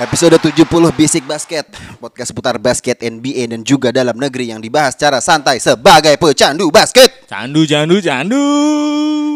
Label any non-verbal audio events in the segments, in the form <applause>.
Episode 70 Bisik Basket Podcast seputar basket NBA dan juga dalam negeri yang dibahas secara santai sebagai pecandu basket Candu, candu, candu.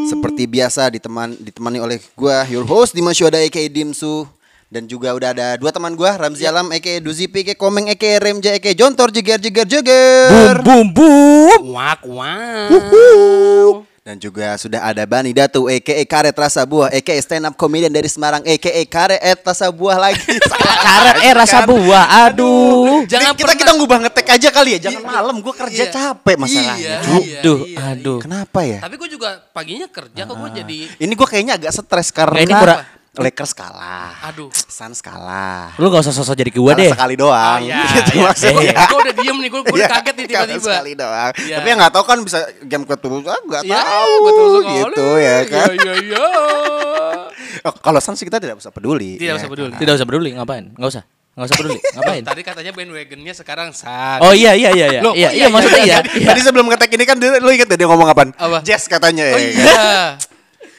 Seperti biasa diteman, ditemani oleh gua your host Dimas Yoda aka Dimsu Dan juga udah ada dua teman gua Ramzi Alam aka Duzipi aka Komeng aka Remja aka Jontor Jeger Jeger Jeger Boom, boom, boom. Wak, wak. Dan juga sudah ada Bani Datu aka Karet Rasa Buah aka stand up comedian dari Semarang aka Karet Rasa Buah lagi <laughs> Karet eh rasa buah. Aduh. Jangan kita kita ngubah ngetek aja kali ya. Jangan malam gua kerja Iya. capek masalahnya. Iya, Aduh, iya, aduh. Kenapa ya? Tapi gue juga paginya kerja kok gue jadi Ini gue kayaknya agak stres karena Ini kurang- Lakers kalah. Aduh. Suns kalah. Lu gak usah sosok jadi gua Kalah deh. sekali doang. Oh, iya, <laughs> Gitu iya. maksudnya. gue udah diem nih, gue Iya, udah kaget nih kalah tiba-tiba. sekali doang. Iya. Tapi yang nggak tahu kan bisa game ketemu nggak Ya, betul sekali. gitu ya kan. Iya, iya, iya. <laughs> Oh, Kalau Suns kita tidak usah peduli. Tidak ya. usah peduli. Tidak usah peduli, ngapain? Enggak usah. Enggak usah peduli. <laughs> Ngapain? Tadi katanya bandwagonnya sekarang saat. Oh iya iya iya iya. Loh, Iya oh, iya iya, maksudnya iya, iya. Tadi, iya. tadi sebelum ngetek ini kan lu inget deh dia ngomong apaan? Apa? Jazz katanya Oh ya. iya.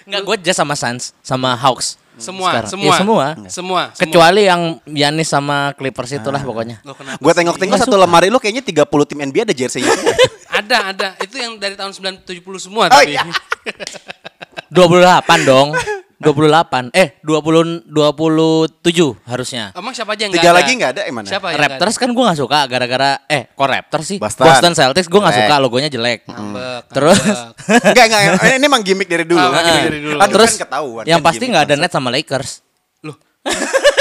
Enggak gua just sama Suns sama Hawks. Semua, Sekarang. semua. Iya, semua. Semua. Kecuali yang Yanis sama Clippers itulah pokoknya. Loh, kenapa Gue tengok-tengok Nggak satu suka. lemari lu kayaknya 30 tim NBA ada jersey-nya. <laughs> Ada, ada. Itu yang dari tahun 970 semua Oh, tapi. iya. <laughs> 28 dong. 28. Eh, 20 27 harusnya. Emang siapa aja yang Tiga ada? lagi nggak ada, eh, mana? Siapa yang Raptors kan gue gak suka gara-gara eh kok Raptors sih Boston. Boston, Celtics gue gak suka logonya jelek. ada? Ngambek, Terus. <laughs> Enggak, enggak. Ini emang gimmick dari dulu. Ah, kan? gimmick dari dulu. Aduh, terus kan ketahuan. yang kan pasti nggak ada net sama Lakers. Loh. <laughs>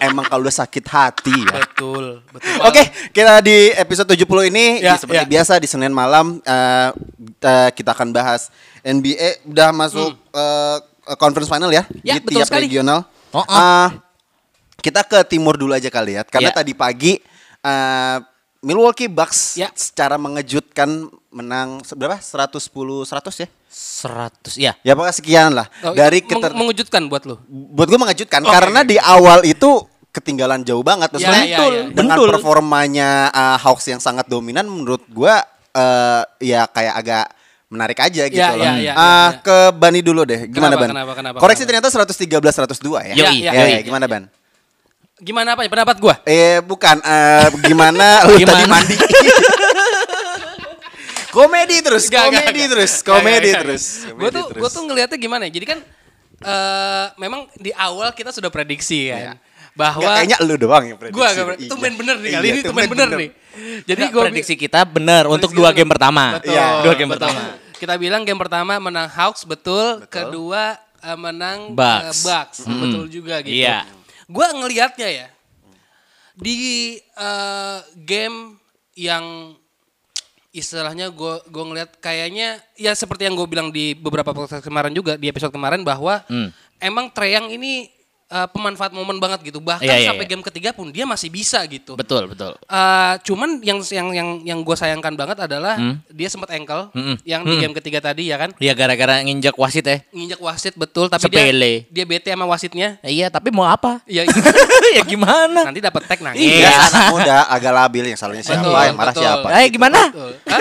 Emang kalau udah sakit hati ya. Betul, betul. Oke, kita di episode 70 ini Ya, ya, seperti ya. biasa di Senin malam eh, eh, kita akan bahas NBA udah masuk eh, conference final ya, Hmm. Ya, di betul tiap sekali. regional. Oh, oh. Eh, kita ke timur dulu aja kali ya, karena Ya. tadi pagi eh, Milwaukee Bucks Ya. secara mengejutkan menang berapa? 110 100 ya? 100 ya. Ya pokoknya sekian lah. Oh, Dari itu meng- keter mengejutkan buat lu. buat gue mengejutkan Oke, karena oke. di awal itu ketinggalan jauh banget Ya, Maksudnya ya, ya. dengan Betul. performanya uh, Hawks yang sangat dominan menurut gue uh, ya kayak agak menarik aja gitu Ya, loh. ya, ya, Ah, ya, ya. ke Bani dulu deh. Gimana Kenapa, Ban? kenapa, kenapa, Koreksi kenapa? ternyata 113 102 ya. Yoi, ya, yoi. ya, gimana Ban? Gimana apa ya pendapat gua? Eh bukan eh, gimana <laughs> lu tadi Gimana? mandi? <laughs> komedi terus, Gak, gak, komedi gak. terus, Gak, komedi gak, gak, terus. gak. Gue komedi tuh terus. gue tuh ngelihatnya gimana ya? Jadi kan eh memang di awal kita sudah prediksi kan bahwa Nggak, kayaknya lu doang yang prediksi. Gua gak Iya. tumben bener nih kali Iya, ini tumben bener nih. Jadi gue prediksi kita benar untuk dua game pertama. Betul. Iya, dua game betul. pertama. Kita bilang game pertama menang Hawks betul, kedua eh, menang Bucks. eh, Bucks. Mm-mm. betul juga gitu. Iya. Gua ngelihatnya ya di eh, game yang istilahnya gue gue ngelihat kayaknya ya seperti yang gue bilang di beberapa podcast kemarin juga di episode kemarin bahwa Hmm. emang Treyang ini eh, pemanfaat momen banget gitu bahkan Iya, iya, sampai iya. game ketiga pun dia masih bisa gitu Betul, betul. Eh, cuman yang yang yang yang gue sayangkan banget adalah Hmm. dia sempat ankle Mm-mm. yang di Hmm. game ketiga tadi ya kan Ya gara-gara nginjak wasit ya. nginjak wasit betul tapi Sepele. dia dia bete sama wasitnya Ya, Iya, tapi mau apa? ya <laughs> ya gimana? nanti dapat tag nangis Iya, anak muda agak labil yang salahnya siapa, Betul, yang marah betul. siapa. Eh gimana? Betul. Hah?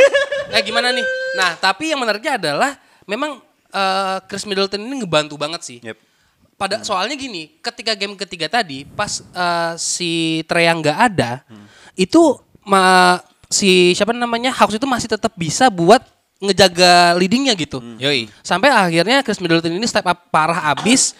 Eh gimana nih nah tapi yang menariknya adalah memang eh, Chris Middleton ini ngebantu banget sih Yep. Pada soalnya gini ketika game ketiga tadi pas eh, si Treyang nggak ada itu ma, si siapa namanya Hawks itu masih tetap bisa buat ngejaga leadingnya gitu Yoi. sampai akhirnya Chris Middleton ini step up parah abis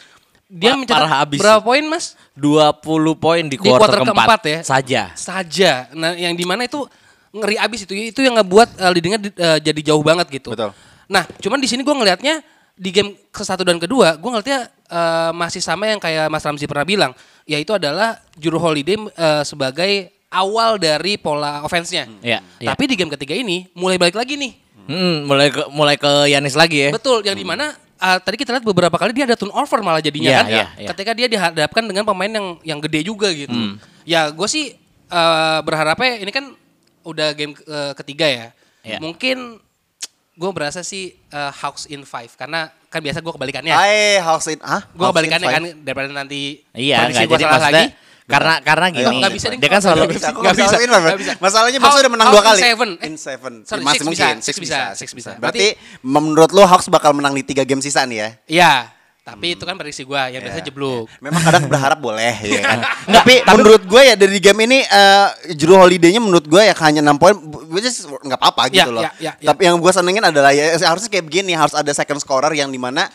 dia Pa- mencetak parah abis. berapa poin mas 20 poin di Di quarter, quarter keempat, keempat ya. saja. saja nah yang di mana itu ngeri abis itu itu yang ngebuat uh, leadingnya di- uh, jadi jauh banget gitu Betul. nah cuman di sini gue ngelihatnya di game ke satu dan kedua gue ngelihatnya uh, masih sama yang kayak Mas Ramzi pernah bilang yaitu adalah Juru Holiday uh, sebagai awal dari pola offense-nya. Iya, iya. Tapi di game ketiga ini mulai balik lagi nih. Hmm, mulai ke mulai ke Yanis lagi ya. Betul, yang di mana uh, tadi kita lihat beberapa kali dia ada turnover malah jadinya Iya, kan. iya, iya. Ketika dia dihadapkan dengan pemain yang yang gede juga gitu. Hmm. Ya gue sih uh, berharapnya ini kan udah game uh, ketiga ya. Iya. Mungkin gue berasa sih uh, Hawks in five karena kan biasa gue kebalikannya. Hai, House in ah? Gue kebalikannya kan daripada nanti Iya, gua jadi salah lagi. karena karena gini. Nggak- nggak bisa dia kan selalu Nggak bisa, nggak bisa, nggak bisa. Masalahnya Bucks udah menang dua in kali. seven? In seven. Sorry, Masih six mungkin. bisa, six bisa, six bisa. Berarti menurut lo Hawks bakal menang di tiga game sisa nih ya? Iya, tapi itu kan prediksi gue yang biasa Ya, jeblok. ya. Memang kadang berharap boleh ya kan. <laughs> tapi, menurut gue ya dari game ini eh Drew Holiday-nya menurut gue ya hanya 6 poin which is nggak apa-apa gitu Ya, loh. ya, ya, ya. Tapi yang gue senengin adalah ya harusnya kayak begini, harus ada second scorer yang di mana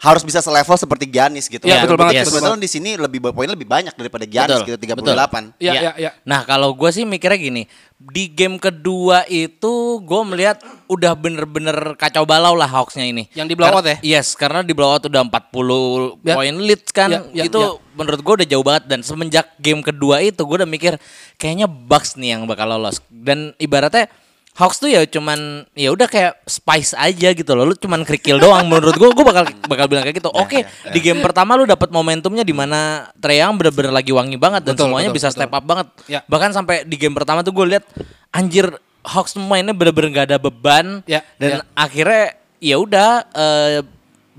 harus bisa selevel seperti Giannis gitu. Ya, betul banget, Yes. betul Kebetulan di sini lebih poin lebih banyak daripada Giannis Betul, gitu 38. betul. Iya, Ya. iya, iya. Nah kalau gue sih mikirnya gini, di game kedua itu gue melihat udah bener-bener kacau balau lah Hawksnya ini. Yang di blowout ya? Yes, karena di blowout udah 40 Ya. poin lead kan, Ya, ya, itu ya. menurut gue udah jauh banget dan semenjak game kedua itu gue udah mikir kayaknya Bucks nih yang bakal lolos dan ibaratnya Hawks tuh ya cuman ya udah kayak spice aja gitu loh. Lu cuman kerikil doang menurut gua gua bakal bakal bilang kayak gitu. Oke, di game pertama lu dapat momentumnya di mana Trae Young bener-bener lagi wangi banget dan Betul, semuanya betul, bisa betul. step up banget. Ya. Bahkan sampai di game pertama tuh gue lihat anjir Hawks mainnya bener-bener gak ada beban Ya, dan ya. akhirnya ya udah eh,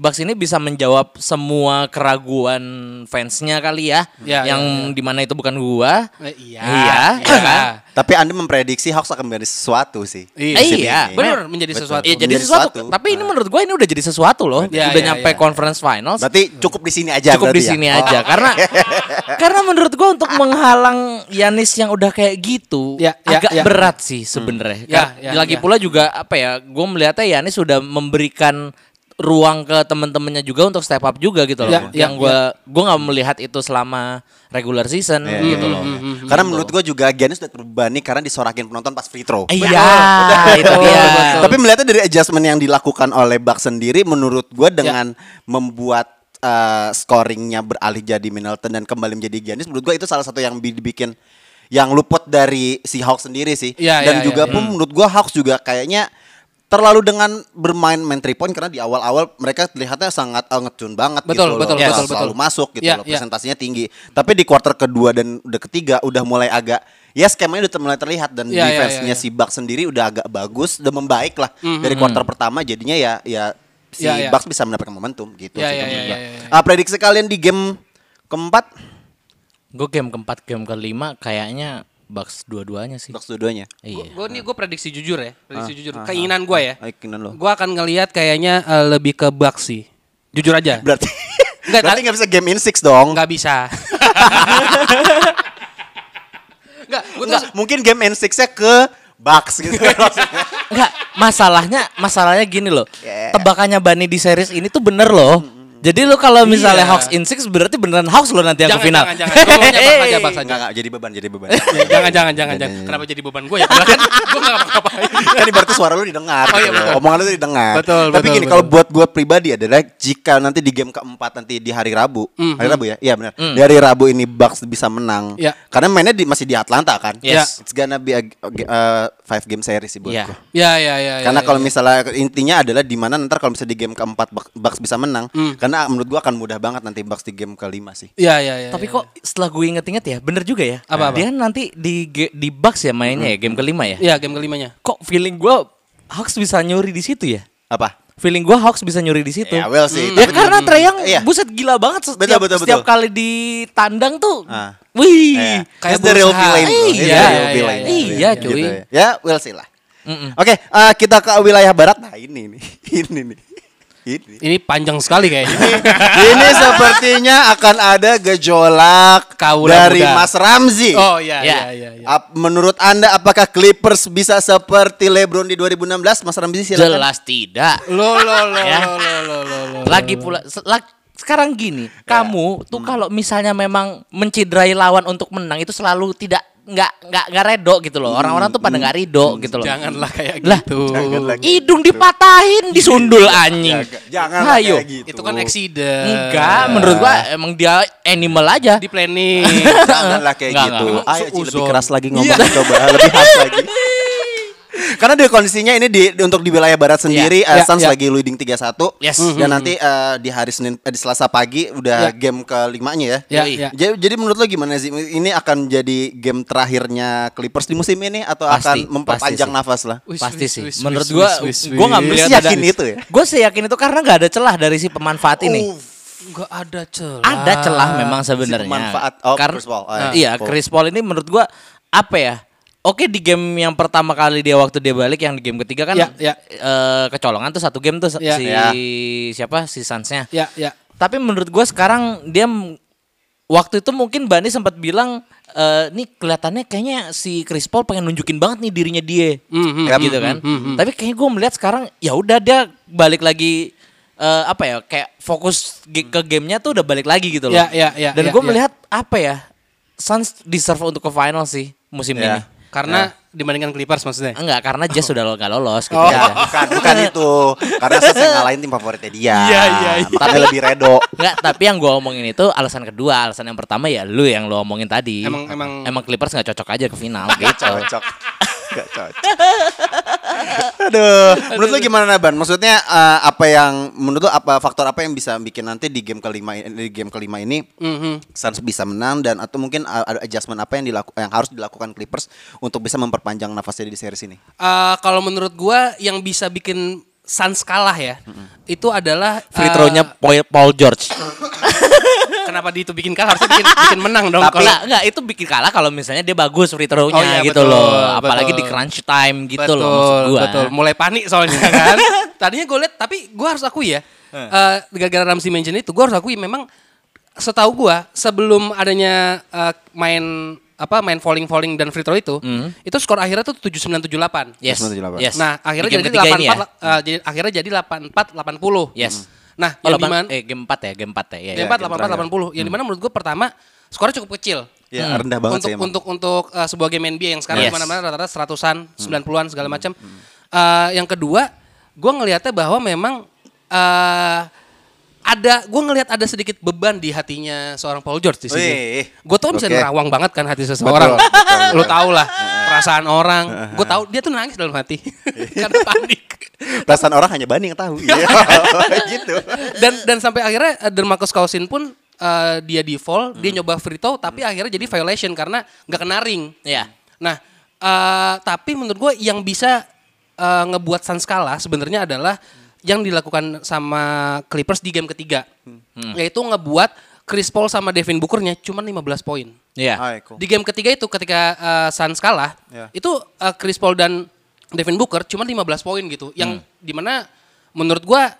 Bucks ini bisa menjawab semua keraguan fansnya kali ya, Ya, yang di mana itu bukan gua. Eh, iya, iya, iya. kan? Tapi Anda memprediksi Hawks akan menjadi sesuatu sih. Iya. Musim Iya, ini. Bener menjadi Betul. sesuatu. Iya jadi Menjadi sesuatu. sesuatu. Tapi ini menurut gue ini udah jadi sesuatu loh. Ya, udah ya, nyampe ya. conference finals. Berarti cukup di sini aja cukup di ya? sini Oh. aja karena <laughs> karena menurut gue untuk menghalang Yanis yang udah kayak gitu Ya, ya, agak ya. berat sih sebenarnya. Ya, Kar- ya, Lagi ya. pula juga apa ya? Gue melihatnya Yanis sudah memberikan ruang ke teman-temannya juga untuk step up juga gitu loh. Ya, ya, yang gue gue nggak melihat itu selama regular season Iya, gitu iya, loh. iya. Karena menurut gue juga Giannis udah terbebani karena disorakin penonton pas free throw. Iya, itu dia. Tapi melihatnya dari adjustment yang dilakukan oleh Bucks sendiri menurut gue dengan membuat uh, scoringnya beralih jadi Middleton dan kembali menjadi Giannis menurut gue itu salah satu yang bi- dibikin yang luput dari si Hawks sendiri sih. Iya, dan iya, juga iya, pun menurut gue Hawks juga kayaknya terlalu dengan bermain main three point karena di awal-awal mereka terlihatnya sangat uh, ngetune banget Betul, gitu betul, loh. betul, selalu betul. masuk gitu Iya, loh iya. presentasinya tinggi. Tapi di quarter kedua dan udah ketiga udah mulai agak ya skemanya udah mulai terlihat dan Iya, iya, defense-nya iya, si iya. Bucks sendiri udah agak bagus, udah membaik lah dari quarter pertama jadinya ya ya si Iya, iya. Bucks bisa mendapatkan momentum gitu Iya, sih iya, menurut iya, gua. iya, iya. Ah, prediksi kalian di game keempat Gue game keempat, game kelima kayaknya Bucks dua-duanya sih. Bucks dua-duanya. Iya. Gue nih gue prediksi jujur ya, prediksi Ah, jujur. ah, Keinginan gue ya. Ah, keinginan lo. Gue akan ngelihat kayaknya eh, lebih ke Bucks sih. Jujur aja. <laughs> Berarti Enggak, berarti nggak bisa game in six dong. Nggak bisa. <laughs> Enggak, gue tuh Nggak, mungkin game in six-nya ke Bucks gitu. <laughs> Enggak, masalahnya masalahnya gini loh. Yeah. Tebakannya Bani di series ini tuh bener loh. Jadi lo kalau misalnya Iya. Hawks in six berarti beneran Hawks lo nanti yang jangan, ke final. jangan, jangan. Gue aja, aja. Enggak, enggak, jadi beban, jadi beban. <laughs> Ya, jangan, jangan, jangan, jangan. Kenapa jadi beban gue ya? Padahal kan gue nggak ngapa-ngapain. kan ibaratnya suara lu didengar. Oh, iya, gitu. betul. Omongan lu didengar. Betul, Tapi betul, gini, kalau buat gue pribadi adalah jika nanti di game keempat nanti di hari Rabu, hari Rabu ya, iya benar. Di hari Rabu ini Bucks bisa menang. Iya. Karena mainnya di, masih di Atlanta kan. Yes. It's gonna be a, a- five game series sih buat Iya. gua. Ya, ya, ya. Karena ya, kalau ya. misalnya intinya adalah di mana ntar kalau misalnya di game keempat Bucks- Bucks bisa menang, karena menurut gua akan mudah banget nanti Bucks di game kelima sih. Ya, ya, ya. Tapi ya. kok setelah gue inget-inget ya, bener juga ya. Apa-apa? Dia nanti di di Bucks ya mainnya ya game kelima ya. Iya, game kelimanya. Kok feeling gue Hawks bisa nyuri di situ ya? Apa? Feeling gue Hawks bisa nyuri di situ. Ya well sih. Ya Tapi- karena Trae Young Iya. buset gila banget setiap, Betul, betul, setiap betul. kali ditandang tuh. Ah. Wih. Iya. Kayak the real villain, Iya, iya, villain. iya. Iya, Gitu cuy. ya. Ya, we'll see lah. Mm-mm. Oke, eh, kita ke wilayah barat. Nah, ini nih. <laughs> Ini nih. Ini. Ini panjang sekali kayaknya. Ini sepertinya akan ada gejolak Kaula dari muda. Mas Ramzi. Oh, iya, Ya. iya, iya. iya. Ap- menurut Anda apakah Clippers bisa seperti LeBron di 2016? Mas Ramzi silakan. Jelas tidak. Lo, lo, lo, Ya. lo, lo, lo, lo, lo. Lagi pula se- lag- sekarang gini, kamu tuh kalau misalnya memang menciderai lawan untuk menang itu selalu tidak nggak nggak nggak redo gitu loh. Orang-orang tuh pada nggak ridho gitu loh. Janganlah kayak Lah, gitu. Janganlah Hidung dipatahin, disundul anjing. Jangan Ayo. kayak gitu. Itu kan accident. Enggak, menurut gua emang dia animal aja. di planning. Janganlah kayak Enggak, gitu. enggak. Ayo lebih keras lagi ngomong coba lebih khas lagi. <laughs> Karena di kondisinya ini di, di- untuk di wilayah barat sendiri Iya, eh, Suns iya. lagi leading 3-1 Yes. dan nanti eh, di hari Senin eh, di Selasa pagi udah Iya. game kelimanya ya. Ya, Yoi. ya. Jadi, jadi menurut lo gimana sih ini akan jadi game terakhirnya Clippers di musim ini atau Pasti, akan memperpanjang pasti sih. nafas lah? Wis, Pasti wis, sih. wis, Menurut gua, gua nggak melihat ada. yakin itu ya? Gue seyakin itu karena nggak ada celah dari si pemanfaat ini. Nggak ada celah. Ada celah memang sebenarnya. pemanfaat. Oh, Karena Chris Paul. Oh, ya. iya, Paul. Chris Paul ini menurut gua apa ya? Oke di game yang pertama kali dia waktu dia balik yang di game ketiga kan Ya, ya. eh, kecolongan tuh satu game tuh Ya. si Ya. siapa si Suns-nya. Ya, ya. Tapi menurut gua sekarang dia waktu itu mungkin Bani sempat bilang eh nih kelihatannya kayaknya si Chris Paul pengen nunjukin banget nih dirinya dia. Mhm, Yap. gitu kan. Tapi kayaknya gue melihat sekarang ya udah dia balik lagi eh, apa ya kayak fokus ke gamenya tuh udah balik lagi gitu loh. Ya, ya, ya, Dan ya, gue ya. melihat apa ya Suns deserve untuk ke final sih musim Ya. ini. Karena dibandingkan Clippers maksudnya. Enggak karena Jazz sudah lo- nggak lolos gitu Oh. Ya, <laughs> bukan bukan <laughs> itu. Karena yang ngalahin tim favoritnya dia. Iya, iya, iya. Makanya lebih redo. Enggak, tapi yang gue omongin itu alasan kedua, alasan yang pertama ya lu yang lo omongin tadi. Emang- emang- emang Clippers nggak cocok aja ke final gitu. cocok. Gak cocok. <laughs> Aduh, menurut lu gimana Naban? Maksudnya eh, apa yang menurut lu apa faktor apa yang bisa bikin nanti di game kelima di game kelima ini Mhm. Suns bisa menang dan atau mungkin uh, ada adjustment apa yang dilaku, yang harus dilakukan Clippers untuk bisa memperpanjang nafasnya di series ini? Eh, kalau menurut gua yang bisa bikin Suns kalah ya, itu adalah Free eh, throw-nya Paul Paul George. <laughs> kenapa di itu bikin kalah harusnya bikin, <laughs> bikin menang dong. Tapi Kalau- enggak, itu bikin kalah kalau misalnya dia bagus free throw-nya Oh iya, gitu betul, loh. Apalagi betul. di crunch time gitu betul, loh maksud gua. Betul, mulai panik soalnya <laughs> kan. Tadinya gue lihat, tapi gue harus akui ya, eh, gara-gara Ramsey mention itu, gue harus akui memang setahu gue sebelum adanya eh, main apa main falling falling dan free throw itu, itu skor akhirnya tuh 7978. Yes. 98. Yes. Nah, akhirnya jadi ketiga ini 84 ya. eh, jadi akhirnya jadi 84 80. Yes. Nah, Oh, yang delapan- di mana eh game 4 ya, game 4 ya. Iya, Game iya. 4 game 84 terakhir. 80. Yang di mana menurut gue pertama skornya cukup kecil. Ya, rendah banget untuk sih emang. untuk untuk uh, sebuah game NBA yang sekarang Yes. di mana-mana rata-rata seratusan, 90-an segala macam. Uh, yang kedua, gue ngelihatnya bahwa memang uh, ada gue ngelihat ada sedikit beban di hatinya seorang Paul George di sini. Gue tau bisa nerawang banget kan hati seseorang. Betul, betul, Lu tau lah perasaan orang. Gue tahu dia tuh nangis dalam hati <laughs> karena panik. Perasaan orang hanya Bani yang tahu. <laughs> Iya. <laughs> gitu. dan dan sampai akhirnya uh, Demarcus Cousins pun uh, dia default, dia nyoba free throw tapi akhirnya jadi violation karena nggak kena ring. Iya. Nah, uh, tapi menurut gue yang bisa uh, ngebuat Suns kalah sebenarnya adalah yang dilakukan sama Clippers di game ketiga, yaitu ngebuat Chris Paul sama Devin Bookernya cuma 15 poin. Iya. Cool. Di game ketiga itu ketika uh, Suns kalah, Ya. itu uh, Chris Paul dan Devin Booker cuma 15 poin gitu. Yang Hmm. di mana menurut gua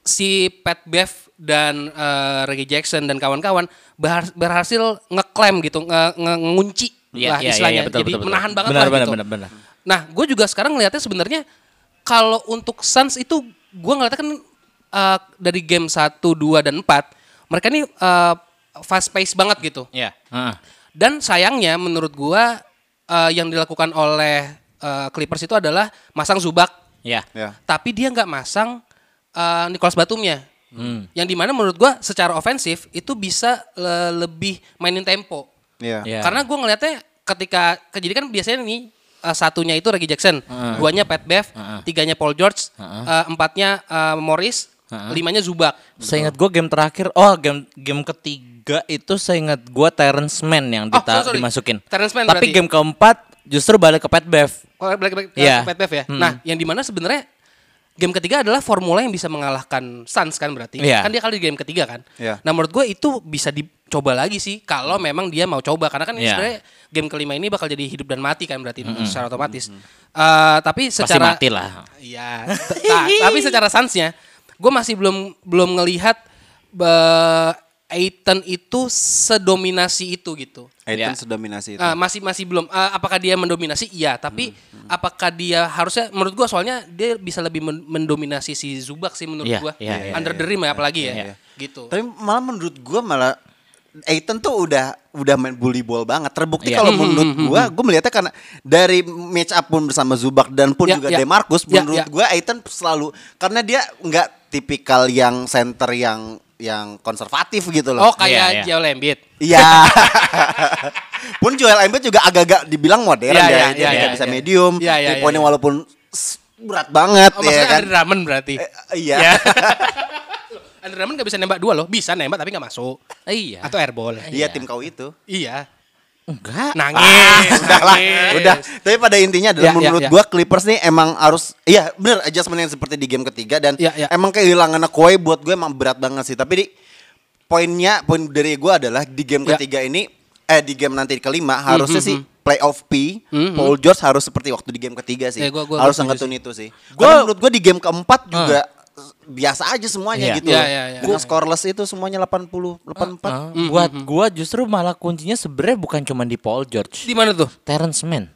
si Pat Bev dan uh, Reggie Jackson dan kawan-kawan berhasil ngeklaim gitu, nge- nge- ngunci Iya, lah iya, iya, istilahnya. betul, Jadi betul, betul. menahan banget Benar, lah benar, gitu. benar, benar. Nah, gue juga sekarang ngelihatnya sebenarnya kalau untuk Suns itu gue ngeliatnya kan uh, dari game 1, 2, dan 4 mereka ini uh, fast pace banget gitu. Iya. Heeh. Dan sayangnya menurut gua uh, yang dilakukan oleh uh, Clippers itu adalah masang Zubak, Iya. Ya. tapi dia nggak masang uh, Nicholas Batumnya. Hmm. Yang di mana menurut gua secara ofensif itu bisa le- lebih mainin tempo. Iya. Iya. Karena gua ngelihatnya ketika jadi kan biasanya nih uh, satunya itu Reggie Jackson, duanya Pat Bev, tiganya Paul George, uh, empatnya uh, Morris, limanya Zubak. Saya ingat gue game terakhir, oh game game ketiga itu saya ingat gue Terrence Mann yang Oh, dita- sorry, sorry. dimasukin. Terrence Mann Tapi berarti. game keempat justru balik ke Pat Bev. Oh, balik balik Iya. Pat Bev ya. Hmm. Nah, yang di mana sebenarnya game ketiga adalah formula yang bisa mengalahkan Suns kan berarti. Iya. Kan dia kali di game ketiga kan. Iya. Nah, menurut gue itu bisa dicoba lagi sih kalau memang dia mau coba karena kan ini Iya. sebenarnya game kelima ini bakal jadi hidup dan mati kan berarti secara otomatis. Eh, tapi Pasti secara mati lah. Iya. Tapi secara Sunsnya, gue masih belum belum ngelihat be- Aiton itu sedominasi itu gitu. Aiton Iya. sedominasi itu. Ah, masih masih belum. Ah, apakah dia mendominasi? Iya. Tapi Hmm, apakah dia harusnya? Menurut gua soalnya dia bisa lebih men- mendominasi si Zubak sih menurut Iya, gua. iya, iya, Under iya, the rim ya apalagi ya. iya. Gitu. Tapi malah menurut gua malah Aiton tuh udah udah main bully ball banget. Terbukti Iya. kalau menurut gua, gua melihatnya karena dari match up pun bersama Zubak dan pun Ya, juga ya. Demarcus Ya, menurut ya. gua Aiton selalu karena dia nggak tipikal yang center yang yang konservatif gitu loh. Oh kayak Iya, iya. Joel Embiid. Iya. <laughs> Pun Joel Embiid juga agak-agak dibilang modern Iya, ya, iya, dia iya, juga iya, bisa iya. medium. Iya, iya, Three iya, point-nya iya. walaupun berat banget Oh ya maksudnya kan. Andre Drummond berarti. Eh, iya. <laughs> Ya. Andre Drummond gak bisa nembak dua loh. Bisa nembak tapi gak masuk. Iya. Atau airball. Iya tim kau itu. Iya. Enggak. Nangis. Udah lah, nangis. udah. Tapi pada intinya adalah Ya, ya, menurut ya. gua Clippers nih emang harus iya bener adjustment yang seperti di game ketiga dan Ya, ya. emang kehilangan Kawhi buat gue emang berat banget sih. Tapi di poinnya poin dari gua adalah di game Ya. ketiga ini eh di game nanti kelima harusnya Mhm, sih playoff P Mhm. Paul George harus seperti waktu di game ketiga sih. Ya, gua- gua harus angkatun itu sih. Gua- Karena menurut gua di game keempat juga biasa aja semuanya Iya. gitu. Iya, loh. iya, iya. Dengan scoreless itu semuanya 80 84. Nah, buat gua justru malah kuncinya sebenarnya bukan cuma di Paul George. Di mana tuh? Terrence Mann.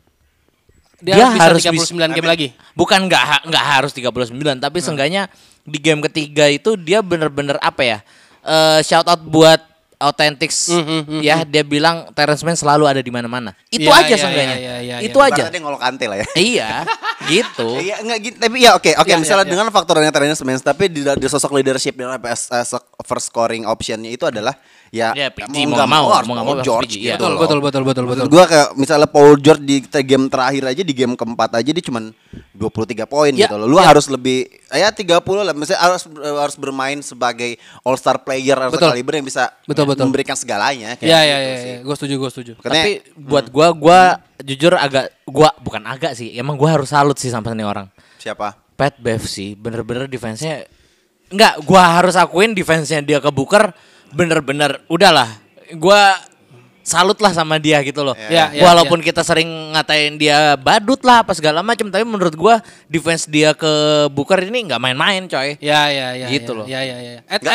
Dia, Dia harus bisa 39 game lagi. Bukan nggak nggak harus 39, tapi seenggaknya di game ketiga itu dia bener-bener apa ya? eh shout out buat Authentics Hmm, hmm, hmm, ya dia bilang Terrence Mann selalu ada di mana-mana. Itu Iya, aja iya, seenggaknya. iya, iya, iya, itu iya. aja. Ibaratnya ngolok ante lah ya. iya, <laughs> gitu. <laughs> Iya enggak gitu tapi ya oke oke Iya, misalnya iya, iya. dengan faktornya Mann tapi di, di sosok leadership dan as, as a first scoring optionnya itu adalah ya, Ya, PG, mau mau nggak mau, mau nggak Paul mau George PG, gitu iya. Betul, loh. betul, betul, betul, betul. Maksud gua kayak misalnya Paul George di game terakhir aja di game keempat aja dia cuman 23 poin Ya, gitu loh. Lu ya. harus lebih ya 30 lah misalnya harus harus bermain sebagai all star player harus Betul. kaliber yang bisa Betul, betul. memberikan segalanya kayak Iya, iya, iya. Gue setuju, gue setuju. Makanya- Tapi buat gua gua jujur agak gua bukan agak sih, emang gua harus salut sih sama ini orang. siapa? Pat Bev sih bener-bener defense-nya Enggak, gua harus akuin defense-nya dia ke Booker bener-bener udahlah. Gua salut lah sama dia gitu loh. Ya, ya, Walaupun kita sering ngatain dia badut lah apa segala macam, tapi menurut gua defense dia ke Booker ini nggak main-main, coy. Ya, ya, ya. Gitu ya, loh. Ya, ya, ya. At,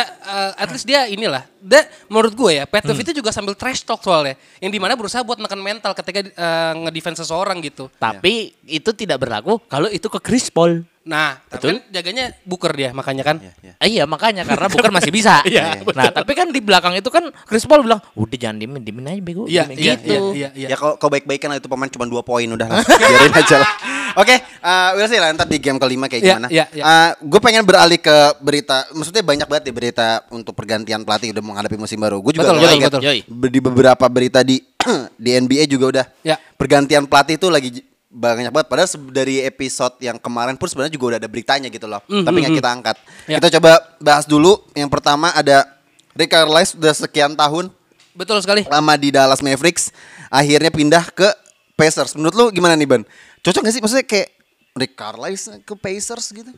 at least dia inilah. Dia menurut gue ya, Pat Bev itu juga sambil trash talk soalnya. Yang di mana berusaha buat menekan mental ketika eh, ngedefense seseorang gitu. Tapi itu tidak berlaku kalau itu ke Chris Paul. Nah, tapi kan jaganya Booker dia makanya kan. Eh, iya makanya karena Booker masih bisa. <laughs> Iya, nah tapi kan di belakang itu kan Chris Paul bilang, udah jangan dimin, dimin aja bego. Iya, dimin." iya, gitu. iya, iya, iya. Ya kalau kau baik-baikan lah itu pemain cuma 2 poin udah lah. <laughs> Biarin aja lah. Oke, eh we'll see lah ntar di game kelima kayak Iya, gimana. iya, iya. gue pengen beralih ke berita, maksudnya banyak banget ya berita untuk pergantian pelatih udah menghadapi musim baru. Gue juga Betul, betul, betul. Di beberapa berita di <clears throat> di NBA juga udah Ya. pergantian pelatih itu lagi banyak banget. Padahal dari episode yang kemarin pun sebenarnya juga udah ada beritanya gitu loh. Mhm, Tapi nggak mhm. kita angkat. Ya. Kita coba bahas dulu. Yang pertama ada Rick Carlisle sudah sekian tahun Betul sekali. lama di Dallas Mavericks akhirnya pindah ke Pacers. Menurut lu gimana nih Ban? Cocok gak sih maksudnya kayak Rick Carlisle ke Pacers gitu?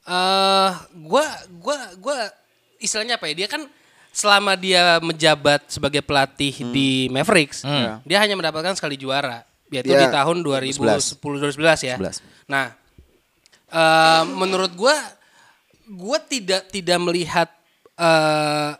eh gua gua gua istilahnya apa ya? Dia kan selama dia menjabat sebagai pelatih di Mavericks, dia hanya mendapatkan sekali juara, yaitu Dia di tahun 2010 2011 ya. 11. Nah, eh menurut gua gua tidak tidak melihat eh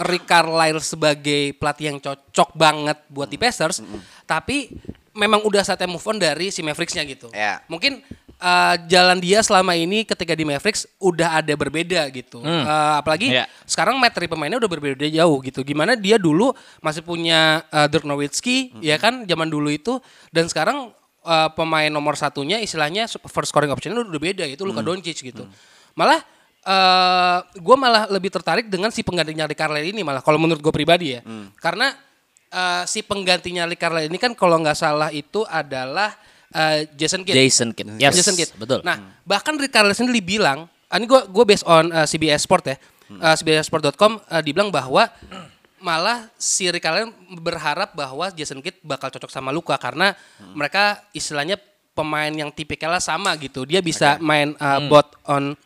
Rick Carlisle sebagai pelatih yang cocok banget buat di Pacers, tapi memang udah saatnya move on dari si Mavericks-nya gitu. Ya. Mungkin eh, jalan dia selama ini ketika di Mavericks udah ada berbeda gitu. Eh, apalagi Ya. sekarang materi pemainnya udah berbeda jauh gitu. Gimana dia dulu masih punya eh, Dirk Nowitzki ya kan zaman dulu itu dan sekarang eh, pemain nomor satunya istilahnya first scoring option udah beda yaitu Luka Doncic gitu. Malah eh gue malah lebih tertarik dengan si penggantinya Rick Carlisle ini malah kalau menurut gue pribadi ya. Karena eh, si penggantinya Rick Carlisle ini kan kalau nggak salah itu adalah eh, Jason Kidd. Jason Kidd. Yes, Jason Kidd. betul. Nah, bahkan Rick Carlisle sendiri bilang, ah, ini gue gue based on uh, CBS Sport ya, uh, CBSSport.com uh, dibilang bahwa malah si Rick Carlisle berharap bahwa Jason Kidd bakal cocok sama Luka karena mereka istilahnya pemain yang tipikalnya sama gitu. Dia bisa main uh, both on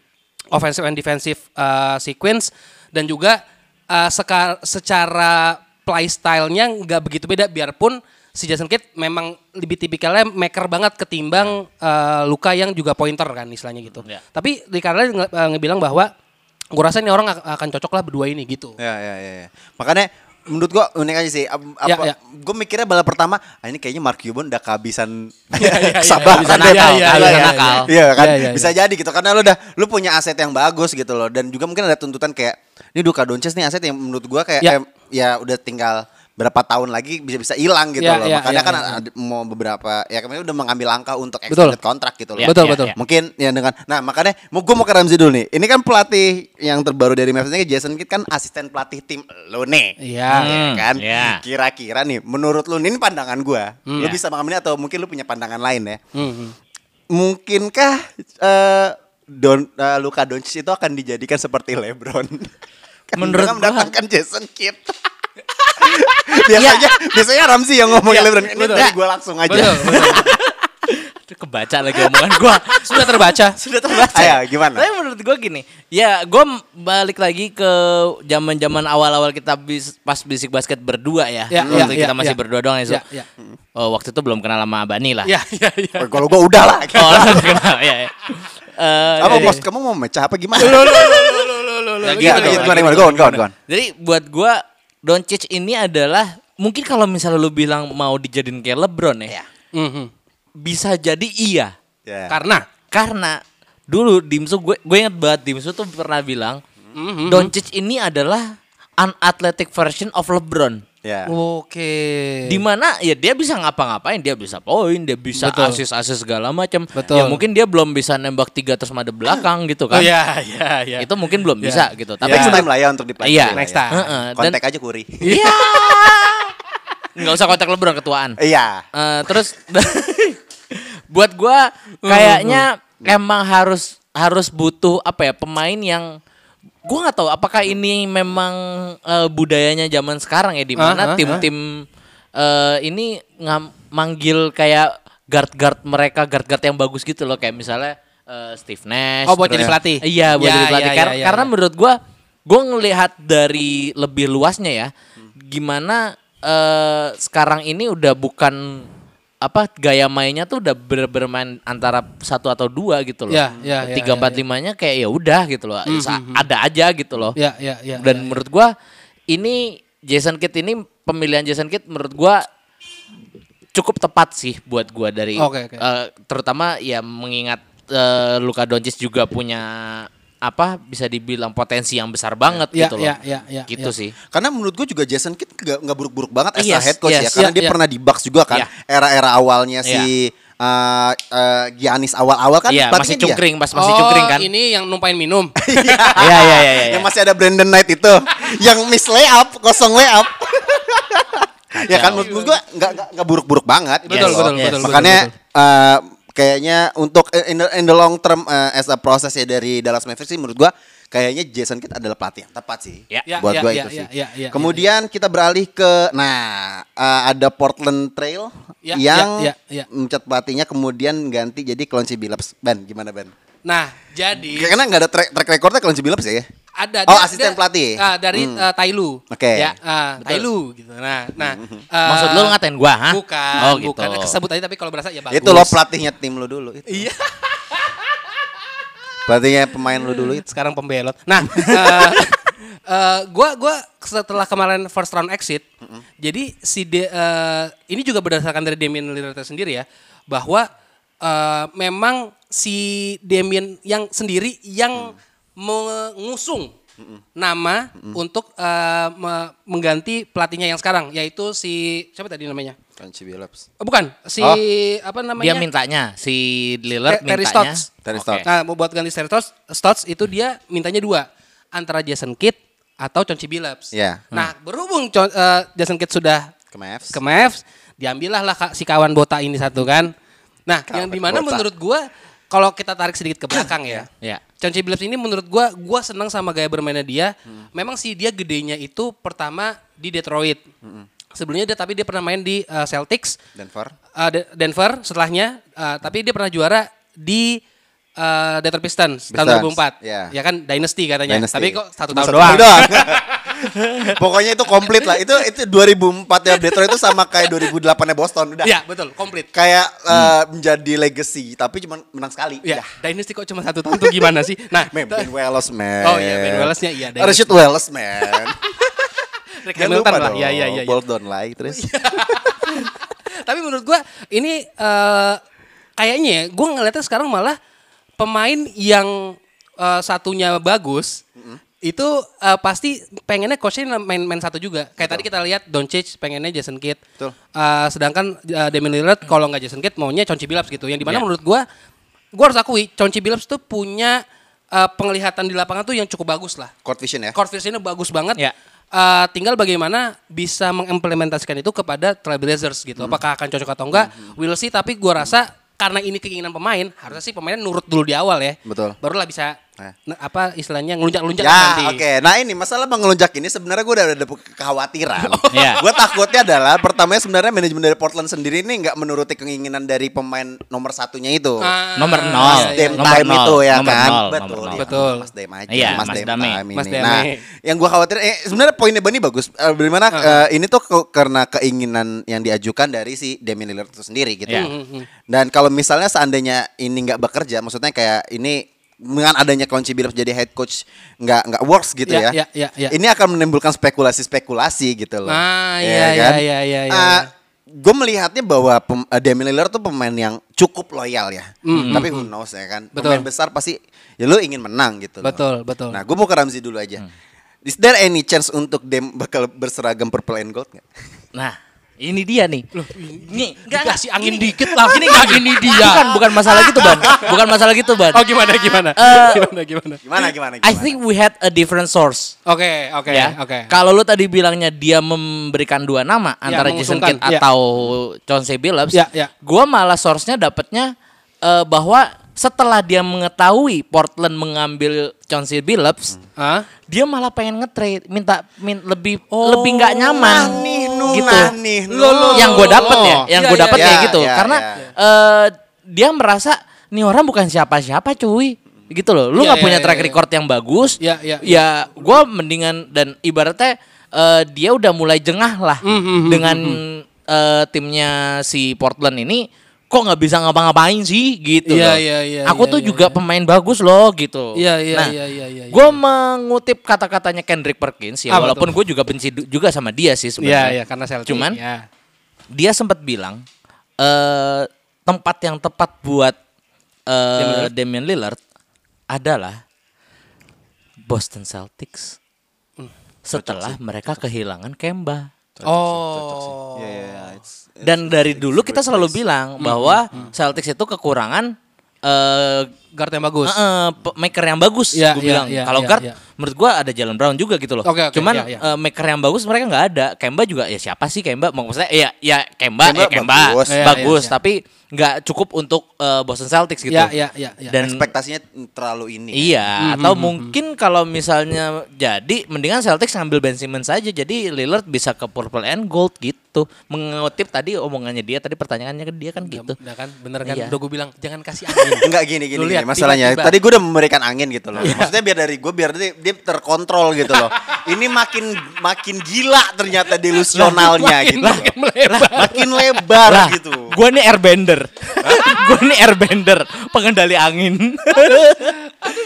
offensive and defensive uh, sequence dan juga uh, seka- secara play style-nya nggak begitu beda biarpun si Jason Kidd memang lebih tipikalnya maker banget ketimbang uh, Luka yang juga pointer kan istilahnya gitu. Ya. Tapi Ricardo nge- uh, ngebilang bahwa gue rasa ini orang ak- akan cocok lah berdua ini gitu. Ya ya ya. ya. Makanya menurut gua unik aja sih. Ap- Ya, Apa, ya. Gue mikirnya bala pertama, ah, ini kayaknya Mark Cuban udah kehabisan iya, iya, kesabaran bisa nakal, Iya, bisa nakal. Kan, iya, bisa jadi gitu karena lu udah lu punya aset yang bagus gitu loh dan juga mungkin ada tuntutan kayak ini Luka Doncic nih aset yang menurut gua kayak Ya. em, ya udah tinggal berapa tahun lagi bisa-bisa hilang gitu Ya, loh. ya, Makanya ya, kan ya. ada, mau beberapa ya kemarin udah mengambil langkah untuk Betul. extended kontrak gitu loh. Ya, Betul, ya, betul. ya. Mungkin ya dengan nah makanya mau gue mau ke Ramzi dulu nih. Ini kan pelatih yang terbaru dari Mavs ini Jason Kidd kan asisten pelatih tim lo nih. Iya. Ya Hmm, kan? ya. Kira-kira nih menurut lu ini pandangan gua. Lu Ya. bisa mengamini atau mungkin lu punya pandangan lain ya. Hmm. Mungkinkah eh Don eh, Luka Doncic itu akan dijadikan seperti LeBron? <laughs> kan Menurut gua- mendatangkan Jason Kidd. <laughs> <laughs> biasanya biasanya Ramzi yang ngomongin Iya, LeBron. Ini betul. dari gua langsung aja. Betul, betul. Aduh, kebaca lagi omongan gua. Sudah terbaca. Sudah terbaca. Ayo, gimana? Tapi menurut gua gini, ya gua m- balik lagi ke zaman-zaman awal-awal kita bis, pas bisik basket berdua ya. Ya, waktu ya, kita ya, masih ya. berdua doang ya. So. Ya, ya. Oh, waktu itu belum kenal sama Bani lah. Iya, iya, iya. Oh, Kalau gua udah lah. Oh, langsung kenal ya. ya. Eh, Apa jadi- bos kamu mau mecah apa gimana? Gitu, gimana, gitu, go on, go on, gimana. on. Jadi buat gua Doncic ini adalah mungkin kalau misalnya lu bilang mau dijadiin kayak LeBron ya, Mhm. bisa jadi iya. Ya. Karena Karena dulu Dimsu gue gue inget banget Dimsu tuh pernah bilang Mhm. Doncic ini adalah unathletic version of LeBron. Ya. Oke. Di mana ya dia bisa ngapa-ngapain, dia bisa poin, dia bisa asis-asis segala macam. Betul. Ya mungkin dia belum bisa nembak tiga terus madep belakang gitu Oh kan. iya, iya, iya. Itu mungkin belum Ya. bisa gitu. Tapi Next menurut- time lah ya untuk dipelajari. Iya. Next ya. time. Heeh, dan- Kontak aja Kuri. Iya. <laughs> Nggak usah kontak LeBron ketuaan. Iya. Eh, terus <laughs> buat gua kayaknya emang harus harus butuh apa ya pemain yang gua nggak tahu apakah ini memang eh, budayanya zaman sekarang ya di Ah, ah, mana tim-tim eh, ini ngam- manggil kayak guard-guard mereka guard-guard yang bagus gitu loh kayak misalnya eh, Steve Nash. Oh, buat terus- jadi pelatih? Iya, buat Ya, jadi pelatih. ya, Kar- ya, ya, karena ya. menurut gua gua ngelihat dari lebih luasnya ya gimana eh, sekarang ini udah bukan apa gaya mainnya tuh udah ber- bermain antara satu atau dua gitu loh. Ya, ya, ya, Tiga ya, empat ya. limanya kayak ya udah gitu loh. Sa- Ada aja gitu loh. Ya, ya, ya. Dan ya, menurut gua ini Jason Kidd ini pemilihan Jason Kidd menurut gua cukup tepat sih buat gua dari Oke, oke. eh, terutama ya mengingat eh, Luka Doncic juga punya apa bisa dibilang potensi yang besar banget Ya, gitu loh. ya, ya, ya, gitu ya. sih. Karena menurut gue juga Jason Kidd nggak nggak buruk-buruk banget as a Yes, head coach ya. yes. Karena Iya, dia iya. pernah di Bucks juga kan. Iya. Era-era awalnya si uh, uh, Giannis awal-awal kan Iya, masih cungkring, pas masih oh, cungkring kan. ini yang numpain minum. <laughs> Iya, iya, iya, iya. Yang masih ada Brandon Knight itu. yang miss layup, kosong layup. ya kan menurut gue nggak nggak- buruk-buruk banget. Betul, gitu. betul, Yes. betul, Makanya betul, uh, kayaknya untuk in the, in the long term uh, as a process ya dari Dallas Mavericks sih menurut gua kayaknya Jason Kidd adalah pelatih yang tepat sih. Ya. Ya, buat ya, gua ya, itu ya, sih. ya, ya, Kemudian kita beralih ke nah uh, ada Portland Trail Ya, yang ya, ya, ya. mencat pelatihnya kemudian ganti jadi Clancy Billups. Ben, gimana Ben? Nah, jadi Karena nggak ada track, track recordnya Clancy Billups ya. Ada Oh, dia- asisten dia- pelatih. ah, dari Hmm. eh, Tailu. Oke. Hmm. Ya, ah, Tailu gitu. Nah, nah. <laughs> eh, Maksud lu ngatain gua, hah? Bukan, Oh, gitu. bukan. Kesebut aja tapi kalau berasa ya bagus. Itu lo pelatihnya tim lo dulu itu. Iya. <laughs> Pelatihnya pemain lo dulu itu. sekarang pembelot. Nah, <laughs> eh, eh, gua gua setelah kemarin first round exit, jadi si De- eh, ini juga berdasarkan dari Damian Lillard sendiri ya, bahwa eh, memang si Damian yang sendiri yang mengusung nama untuk eh, me- mengganti pelatihnya yang sekarang, yaitu si siapa tadi namanya? Billups. Oh, bukan, si Oh. apa namanya? Dia mintanya si Lillard Ter- Terry mintanya. Stotts. Terry. Stotts. Nah, mau buat ganti Terry Stotts, Stotts itu dia mintanya dua, antara Jason Kidd atau Chauncey Billups. Iya. Nah, berhubung Chon- eh, Jason Kidd sudah Ke Mavs. ke Mavs, diambillah lah ka- si kawan bota ini satu kan. Nah, yang di mana bota. menurut gua kalau kita tarik sedikit ke belakang ya. Ya. Chauncey Billups ini menurut gua gua senang sama gaya bermainnya dia. Memang sih dia gedenya itu pertama di Detroit. Sebelumnya dia tapi dia pernah main di eh, Celtics, Denver. uh, De- Denver setelahnya, uh, tapi dia pernah juara di uh, Detroit Pistons, tahun Pistons, 2004. ya. Ya kan Dynasty katanya. Dynasty. Tapi kok satu Cuma tahun satu doang. <laughs> Pokoknya itu komplit lah. Itu itu 2004 ya Detroit itu sama kayak 2008 ya Boston udah. Iya, betul, komplit. Kayak eh, menjadi legacy tapi cuma menang sekali. Ya, Udah. Dynasty kok cuma satu tahun tuh gimana sih? Nah, <laughs> Man, Ben Wallace man. Oh iya, Ben Wallace-nya iya, Dynasty. Rashid Wallace man. <laughs> Rick Hamilton lah. dong. Ya, ya, ya, ya. Bold don't lie terus. <laughs> Tapi menurut gua ini eh, kayaknya ya, gua ngeliatnya sekarang malah pemain yang eh, satunya bagus itu eh, pasti pengennya coachnya main main satu juga. Kayak tadi kita lihat Doncic pengennya Jason Kidd. Betul. Eh, sedangkan uh, Damian Lillard kalau nggak Jason Kidd maunya Chauncey Billups gitu. Yang di mana Ya. menurut gua gua harus akui Chauncey Billups tuh punya eh, penglihatan di lapangan tuh yang cukup bagus lah. Court vision ya. Court vision-nya bagus banget. Ya. Eh, tinggal bagaimana bisa mengimplementasikan itu kepada Trailblazers gitu. Apakah akan cocok atau enggak? We'll see. Tapi gua rasa karena ini keinginan pemain, harusnya sih pemainnya nurut dulu di awal ya. Betul. Barulah bisa Eh. n- apa istilahnya ngelunjak-lunjak Ya, nanti. oke. Nah ini masalah mengelunjak ini sebenarnya gue udah ada kekhawatiran. <laughs> Iya. Gue takutnya adalah pertamanya sebenarnya manajemen dari Portland sendiri ini nggak menuruti keinginan dari pemain nomor satunya itu. Ah, Nomor nol. Mas iya, Dem iya. Nomor Time nol, itu ya nomor kan. nol, Betul. nomor nol. ya. Betul. Mas Dem aja. Iya, Mas, Mas Dem Dame. Time ini. Mas Dame. Nah, yang gue khawatir eh, sebenarnya poinnya Bani bagus. Eh, Bagaimana eh, ini tuh ke- karena keinginan yang diajukan dari si Damian Lillard itu sendiri gitu. Iya. Dan kalau misalnya seandainya ini nggak bekerja, maksudnya kayak ini dengan adanya Chauncey Billups jadi head coach nggak nggak works gitu Ya, ya. ya, ya, ya. Ini akan menimbulkan spekulasi-spekulasi gitu loh. Ah, Ya iya, iya, iya, iya, iya. gue melihatnya bahwa pem, uh, Damian Lillard tuh pemain yang cukup loyal ya. Tapi who knows ya kan. Mm, Betul. Pemain besar pasti ya lu ingin menang gitu loh. Betul, betul. Nah, gue mau ke Ramzi dulu aja. Is there any chance untuk Dem bakal berseragam purple and gold nggak? Nah, ini dia nih. Nih, enggak Dikasih angin dikit lah. Ini enggak ini dia. Bukan, bukan masalah gitu, Ban. <laughs> Bukan masalah gitu, Ban. Oh gimana gimana? Eh, gimana gimana? Gimana gimana gimana? I think we had a different source. Oke, oke, ya. oke. Kalau lu tadi bilangnya dia memberikan dua nama antara Jason Kidd ya. atau Chauncey Billups, Ya, ya. gua malah source-nya dapatnya eh, bahwa setelah dia mengetahui Portland mengambil Chauncey Billups, Hah? dia malah pengen nge-trade, minta min, lebih Oh, lebih nggak nyaman Nih, gitu. nah, nih. Lo, lo, yang gue dapet ya, yang Iya, gue iya, dapet iya. kayak gitu, Iya, karena iya. eh, dia merasa nih orang bukan siapa-siapa cuy, gitu loh. Lu Iya, nggak iya, punya iya, track iya. record yang bagus, Iya, iya, ya gue mendingan dan ibaratnya eh, dia udah mulai jengah lah Hmm, hmm, hmm, dengan eh, timnya si Portland ini. Kok nggak bisa ngapa-ngapain sih gitu Iya, loh. iya, iya, Aku iya, tuh iya, juga iya. pemain bagus loh gitu. Iya, iya, nah, iya, iya, iya, iya. Gue mengutip kata-katanya Kendrick Perkins ya, Apa walaupun gue juga benci juga sama dia sih Iya, sebenarnya. iya, karena Celtic. Cuman ya. dia sempat bilang eh tempat yang tepat buat eh Damian Lillard adalah Boston Celtics. Hmm, Setelah mereka kehilangan Kemba. Oh. Iya, iya, iya. It's- Dan dari dulu kita selalu bilang bahwa Celtics itu kekurangan eh Guard yang bagus. eh, eh, pe- maker yang bagus Iya, gue iya, bilang. iya, Kalau iya, guard iya. menurut gua ada Jalen Brown juga gitu loh. Oke, oke, Cuman iya, iya. eh, maker yang bagus mereka nggak ada. Kemba juga ya siapa sih Kemba? Maksudnya ya ya Kemba, Kemba ya Kemba bagus. Iya, bagus, iya, iya. tapi nggak cukup untuk eh, Boston Celtics gitu. Iya, iya, iya, iya. Dan ekspektasinya terlalu ini. Iya, atau mungkin kalau misalnya jadi mendingan Celtics ngambil Ben Simmons saja jadi Lillard bisa ke purple and gold gitu. Mengutip tadi omongannya dia tadi pertanyaannya ke dia kan gitu. Kan, bener kan? Iya. Udah gue bilang jangan kasih angin. <laughs> Enggak gini gini, Lu gini. Lihat, masalahnya. tiba-tiba. Tadi gue udah memberikan angin gitu loh. Maksudnya biar dari gue biar dia, dia terkontrol gitu loh. Ini makin makin gila ternyata delusionalnya Makin- gitu. makin melebar. Makin lebar Lah, gitu. Gue nih airbender. <laughs> gue nih airbender, pengendali angin.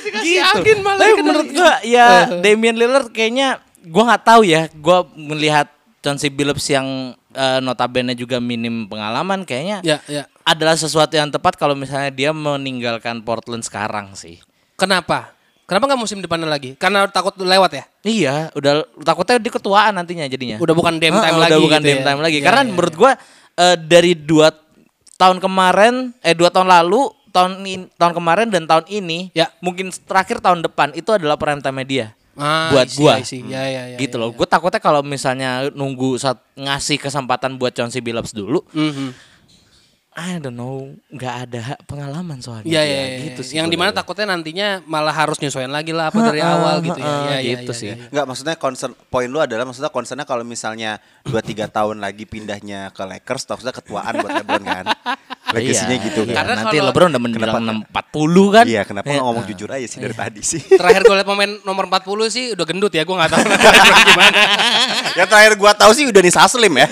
gitu. angin malah Tapi menurut gue ya Damian Lillard kayaknya gue nggak tahu ya. Gue melihat Chauncey Billups yang eh, notabene juga minim pengalaman kayaknya Ya, ya. Adalah sesuatu yang tepat kalau misalnya dia meninggalkan Portland sekarang sih. Kenapa? Kenapa nggak musim depannya lagi? Karena takut lewat ya? Iya, udah takutnya di ketuaan nantinya jadinya. Udah bukan Heeh, time udah lagi bukan gitu ya? time lagi. Iya, Karena iya, menurut gua eh, dari dua tahun kemarin, eh dua tahun lalu, tahun in- tahun kemarin dan tahun ini, Ya. mungkin terakhir tahun depan itu adalah prime time media. Ah, buat see, gua. I see. Ya, ya, ya, gitu ya, loh. ya. Gue takutnya kalau misalnya nunggu saat ngasih kesempatan buat Chauncey Billups dulu, Mhm. I don't know, nggak ada pengalaman soalnya. Iya, dia. iya, iya. gitu sih. Yang di mana takutnya nantinya malah harus nyesuaiin lagi lah apa dari awal gitu ya. Iya, iya, gitu iya, sih. iya. Enggak, maksudnya concern poin lu adalah maksudnya concernnya kalau misalnya 2 3 tahun lagi pindahnya ke Lakers, maksudnya ketuaan buat LeBron kan. <laughs> Legasinya Iya, gitu iya. kan. Karena nanti kalau- LeBron udah menjelang Kenapa? 640 kan? Iya, kenapa Iya. nggak ngomong jujur aja sih dari tadi sih. <laughs> Terakhir gue liat pemain nomor 40 sih udah gendut ya, gue gak tahu gimana. <laughs> yang terakhir gua tahu sih udah nih Saslim ya.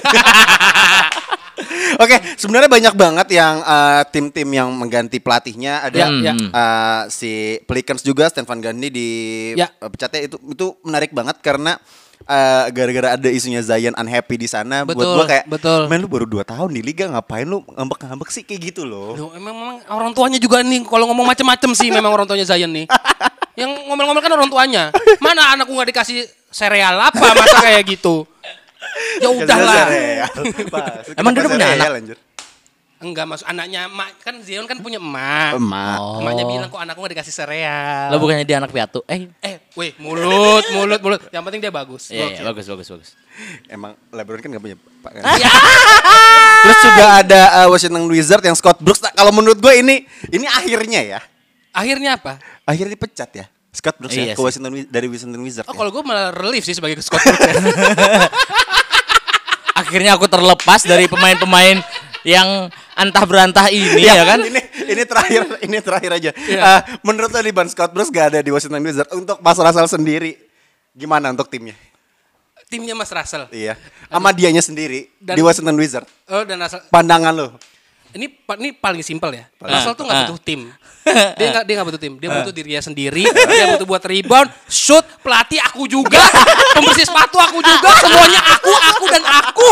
Oke, sebenarnya banyak banget yang eh, tim-tim yang mengganti pelatihnya ada Ya, ya. eh, si Pelicans juga Stan Van Gundy di Ya. eh, pecatnya itu itu menarik banget karena eh, gara-gara ada isunya Zion unhappy di sana buat Betul, gua kayak betul. men lu baru 2 tahun di liga ngapain lu ngambek-ngambek sih kayak gitu loh. Duh, emang, memang orang tuanya juga nih kalau ngomong macem-macem sih memang orang tuanya Zion nih. Yang ngomel-ngomel kan orang tuanya. Mana anakku nggak dikasih sereal apa masa kayak gitu? Ya udahlah. <laughs> Emang dia udah punya anak? Enggak masuk anaknya emak kan Zion kan punya emak. Emak. Oh. Emaknya bilang kok anakku gak dikasih sereal. Lo bukannya dia anak piatu? Eh, Eh, weh, mulut, mulut, mulut. Yang penting dia bagus. iya, iya, Gokil. bagus, bagus, bagus. Emang LeBron kan gak punya pak kan? <laughs> Terus juga ada uh, Washington Wizard yang Scott Brooks. Nah, kalau menurut gue ini ini akhirnya ya. Akhirnya apa? Akhirnya dipecat ya. Scott Brooks Iya ya ke. Washington dari Washington Wizard. Oh, ya. kalau gue malah relief sih sebagai Scott <laughs> Brooks ya. Akhirnya aku terlepas dari pemain-pemain yang antah berantah ini ya kan? Ini ini terakhir ini terakhir aja. Iya. Eh, menurut lo di Ban Scott Brooks gak ada di Washington Wizard untuk Mas Russell sendiri gimana untuk timnya? Timnya Mas Russell. Iya. Sama dianya sendiri Dan- di Washington Wizard. Oh, dan Russell. Pandangan lo. Ini ini paling simpel ya. Paling- Russell tuh nggak Ah. butuh tim. Dia nggak dia nggak butuh tim. Dia butuh dirinya sendiri. Dia butuh buat rebound, shoot, pelatih aku juga, <laughs> pembersih sepatu aku juga, semuanya aku, aku dan aku.